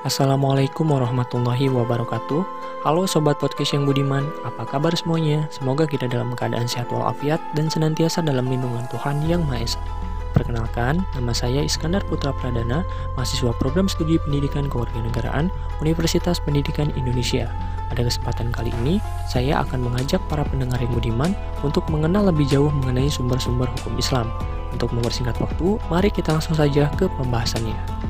Assalamualaikum warahmatullahi wabarakatuh Halo Sobat Podcast yang budiman, apa kabar semuanya? Semoga kita dalam keadaan sehat walafiat dan senantiasa dalam lindungan Tuhan Yang Maha Esa Perkenalkan, nama saya Iskandar Putra Pradana, mahasiswa program studi pendidikan kewarganegaraan Universitas Pendidikan Indonesia. Pada kesempatan kali ini, saya akan mengajak para pendengar yang budiman untuk mengenal lebih jauh mengenai sumber-sumber hukum Islam. Untuk mempersingkat waktu, mari kita langsung saja ke pembahasannya.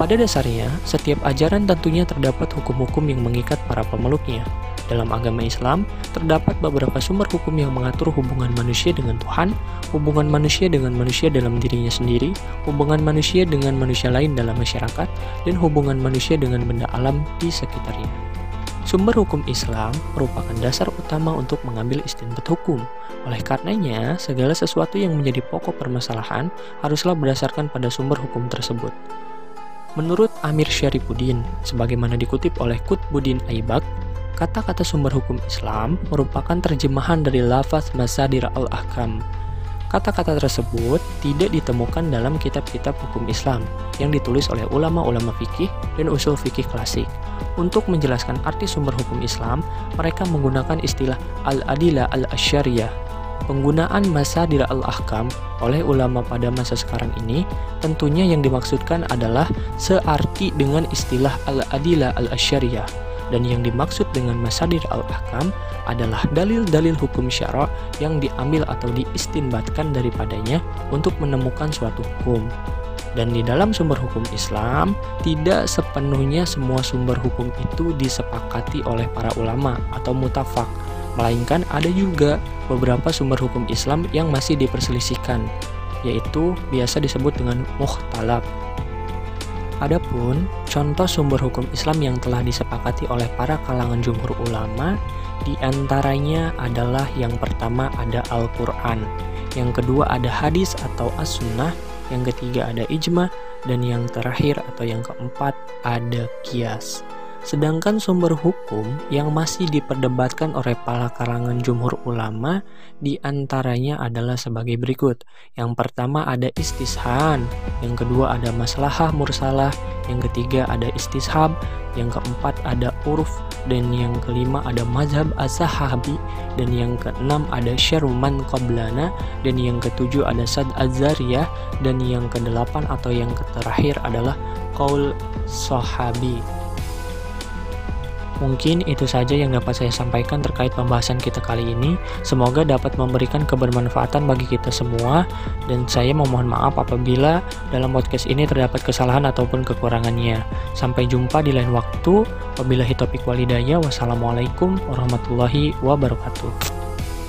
Pada dasarnya, setiap ajaran tentunya terdapat hukum-hukum yang mengikat para pemeluknya. Dalam agama Islam, terdapat beberapa sumber hukum yang mengatur hubungan manusia dengan Tuhan, hubungan manusia dengan manusia dalam dirinya sendiri, hubungan manusia dengan manusia lain dalam masyarakat, dan hubungan manusia dengan benda alam di sekitarnya. Sumber hukum Islam merupakan dasar utama untuk mengambil istinbat hukum. Oleh karenanya, segala sesuatu yang menjadi pokok permasalahan haruslah berdasarkan pada sumber hukum tersebut. Menurut Amir Syarifuddin, sebagaimana dikutip oleh Kutbuddin Aibak, kata-kata sumber hukum Islam merupakan terjemahan dari lafaz Masadir al-Ahkam. Kata-kata tersebut tidak ditemukan dalam kitab-kitab hukum Islam yang ditulis oleh ulama-ulama fikih dan usul fikih klasik. Untuk menjelaskan arti sumber hukum Islam, mereka menggunakan istilah al-adilah al-asyariyah Penggunaan Masadir al-Ahkam oleh ulama pada masa sekarang ini tentunya yang dimaksudkan adalah searti dengan istilah al-adilah al-asyariyah dan yang dimaksud dengan Masadir al-Ahkam adalah dalil-dalil hukum syara yang diambil atau diistinbatkan daripadanya untuk menemukan suatu hukum. Dan di dalam sumber hukum Islam, tidak sepenuhnya semua sumber hukum itu disepakati oleh para ulama atau mutafak, melainkan ada juga beberapa sumber hukum Islam yang masih diperselisihkan, yaitu biasa disebut dengan muhtalab. Adapun contoh sumber hukum Islam yang telah disepakati oleh para kalangan jumhur ulama di antaranya adalah yang pertama ada Al-Qur'an, yang kedua ada hadis atau as-sunnah, yang ketiga ada ijma, dan yang terakhir atau yang keempat ada kias. Sedangkan sumber hukum yang masih diperdebatkan oleh para kalangan jumhur ulama di antaranya adalah sebagai berikut. Yang pertama ada istishan, yang kedua ada maslahah mursalah, yang ketiga ada istishab, yang keempat ada uruf, dan yang kelima ada mazhab as-sahabi, dan yang keenam ada syarman qablana, dan yang ketujuh ada sad azariyah, dan yang kedelapan atau yang terakhir adalah qaul sahabi. Mungkin itu saja yang dapat saya sampaikan terkait pembahasan kita kali ini. Semoga dapat memberikan kebermanfaatan bagi kita semua dan saya memohon maaf apabila dalam podcast ini terdapat kesalahan ataupun kekurangannya. Sampai jumpa di lain waktu. Wabillahi topik walidaya. Wassalamualaikum warahmatullahi wabarakatuh.